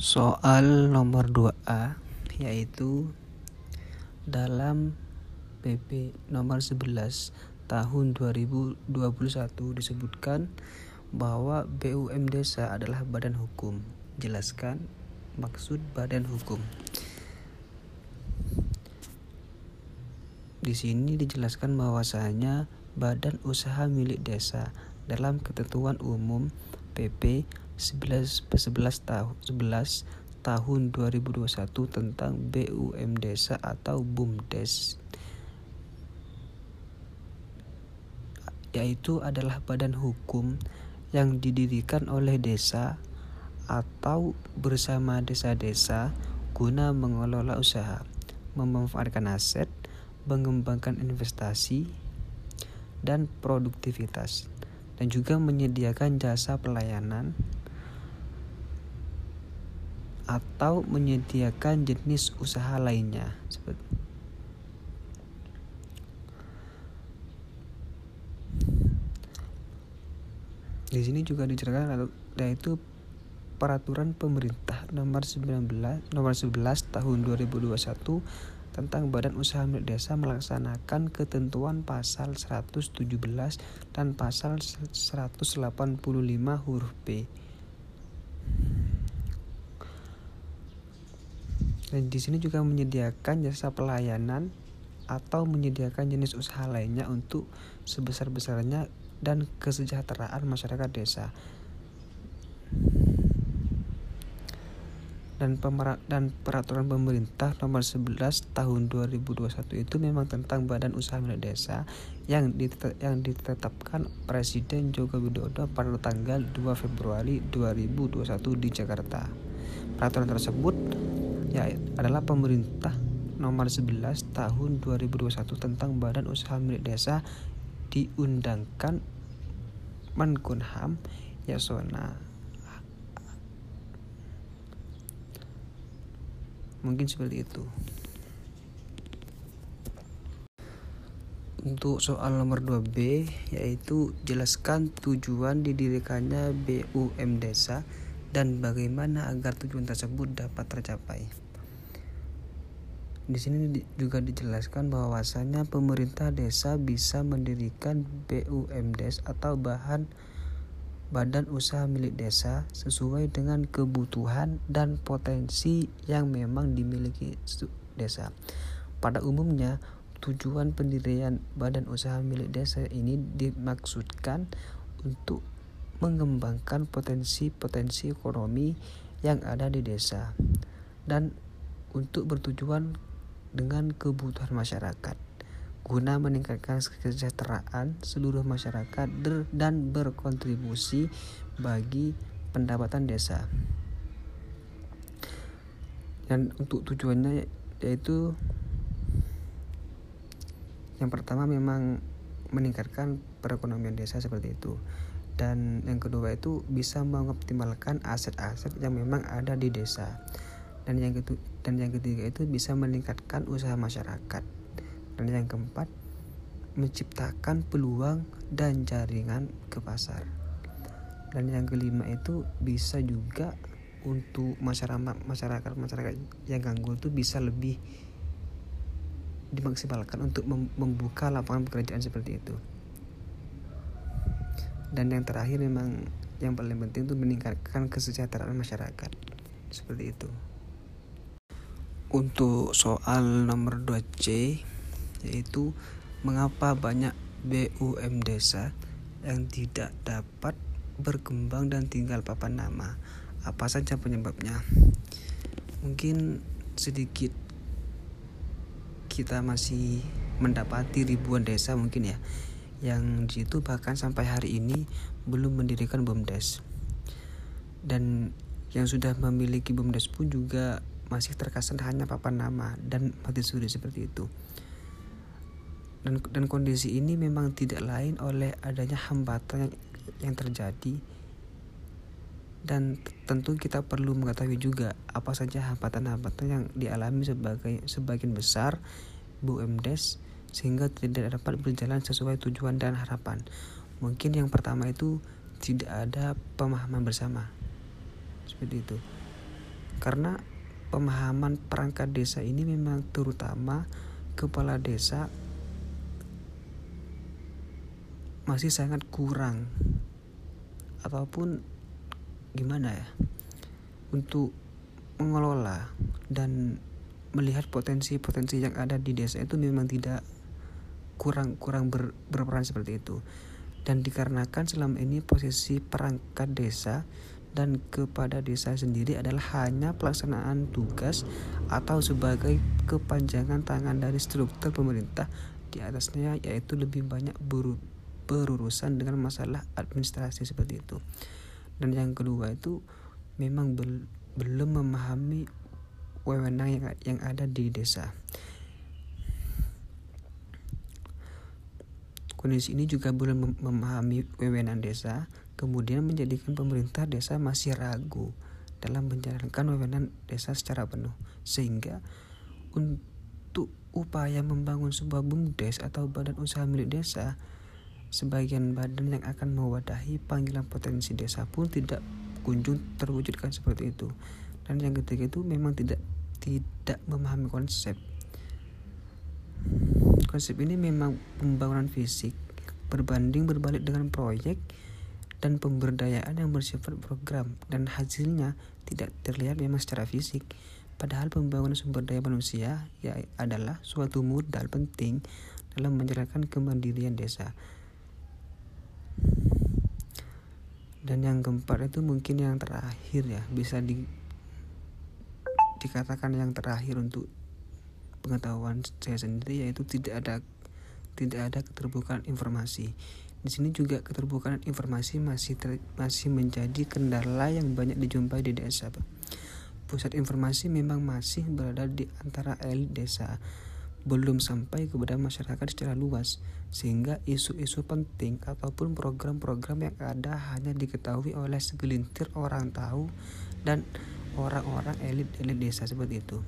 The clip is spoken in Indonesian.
Soal nomor 2A yaitu dalam PP nomor 11 tahun 2021 disebutkan bahwa BUM desa adalah badan hukum. Jelaskan maksud badan hukum. Di sini dijelaskan bahwasanya badan usaha milik desa dalam ketentuan umum PP 11 11 tahun 11 tahun 2021 tentang BUM desa atau BUMDes yaitu adalah badan hukum yang didirikan oleh desa atau bersama desa-desa guna mengelola usaha, memanfaatkan aset, mengembangkan investasi dan produktivitas, dan juga menyediakan jasa pelayanan atau menyediakan jenis usaha lainnya. Di sini juga diceritakan yaitu peraturan pemerintah nomor 19 nomor 11 tahun 2021 tentang Badan Usaha Milik Desa melaksanakan ketentuan pasal 117 dan pasal 185 huruf B Dan di sini juga menyediakan jasa pelayanan atau menyediakan jenis usaha lainnya untuk sebesar-besarnya dan kesejahteraan masyarakat desa. Dan, dan peraturan pemerintah nomor 11 tahun 2021 itu memang tentang badan usaha milik desa yang, yang ditetapkan Presiden Joko Widodo pada tanggal 2 Februari 2021 di Jakarta. Peraturan tersebut ya adalah pemerintah nomor 11 tahun 2021 tentang Badan Usaha Milik Desa diundangkan Menkumham Yasona mungkin seperti itu untuk soal nomor 2B yaitu jelaskan tujuan didirikannya BUM desa dan bagaimana agar tujuan tersebut dapat tercapai. Di sini juga dijelaskan bahwasanya pemerintah desa bisa mendirikan BUMDes atau bahan badan usaha milik desa sesuai dengan kebutuhan dan potensi yang memang dimiliki desa. Pada umumnya, tujuan pendirian badan usaha milik desa ini dimaksudkan untuk mengembangkan potensi-potensi ekonomi yang ada di desa dan untuk bertujuan dengan kebutuhan masyarakat guna meningkatkan kesejahteraan seluruh masyarakat dan berkontribusi bagi pendapatan desa. Dan untuk tujuannya yaitu yang pertama memang meningkatkan perekonomian desa seperti itu. Dan yang kedua itu bisa mengoptimalkan aset-aset yang memang ada di desa. Dan yang ketiga, itu bisa meningkatkan usaha masyarakat dan yang keempat menciptakan peluang dan jaringan ke pasar. Dan yang kelima itu bisa juga untuk masyarakat masyarakat masyarakat yang ganggu itu bisa lebih dimaksimalkan untuk membuka lapangan pekerjaan seperti itu. Dan yang terakhir memang yang paling penting itu meningkatkan kesejahteraan masyarakat. Seperti itu. Untuk soal nomor 2C yaitu mengapa banyak BUM desa yang tidak dapat berkembang dan tinggal papan nama apa saja penyebabnya mungkin sedikit kita masih mendapati ribuan desa mungkin ya yang di situ bahkan sampai hari ini belum mendirikan BUMDes. Dan yang sudah memiliki BUMDes pun juga masih terkesan hanya papan nama dan mati suri seperti itu. Dan, dan kondisi ini memang tidak lain oleh adanya hambatan yang, yang terjadi dan tentu kita perlu mengetahui juga apa saja hambatan-hambatan yang dialami sebagai sebagian besar BUMDes sehingga tidak dapat berjalan sesuai tujuan dan harapan. Mungkin yang pertama itu tidak ada pemahaman bersama. Seperti itu. karena pemahaman perangkat desa ini memang terutama kepala desa masih sangat kurang. Ataupun gimana ya untuk mengelola dan melihat potensi-potensi yang ada di desa itu memang tidak kurang kurang ber, berperan seperti itu. Dan dikarenakan selama ini posisi perangkat desa dan kepada desa sendiri adalah hanya pelaksanaan tugas atau sebagai kepanjangan tangan dari struktur pemerintah di atasnya yaitu lebih banyak ber, berurusan dengan masalah administrasi seperti itu dan yang kedua itu memang bel, belum memahami wewenang yang, yang ada di desa Kondisi ini juga belum memahami wewenang desa, kemudian menjadikan pemerintah desa masih ragu dalam menjalankan wewenang desa secara penuh. Sehingga untuk upaya membangun sebuah BUMDes atau badan usaha milik desa, sebagian badan yang akan mewadahi panggilan potensi desa pun tidak kunjung terwujudkan seperti itu. Dan yang ketiga itu memang tidak tidak memahami konsep Konsep ini memang pembangunan fisik berbanding berbalik dengan proyek dan pemberdayaan yang bersifat program dan hasilnya tidak terlihat memang secara fisik. Padahal pembangunan sumber daya manusia ya adalah suatu modal penting dalam menjalankan kemandirian desa. Dan yang keempat itu mungkin yang terakhir ya, bisa di, dikatakan yang terakhir untuk pengetahuan saya sendiri yaitu tidak ada tidak ada keterbukaan informasi. Di sini juga keterbukaan informasi masih ter, masih menjadi kendala yang banyak dijumpai di desa. Pusat informasi memang masih berada di antara elit desa, belum sampai kepada masyarakat secara luas, sehingga isu-isu penting ataupun program-program yang ada hanya diketahui oleh segelintir orang tahu dan orang-orang elit-elit desa seperti itu.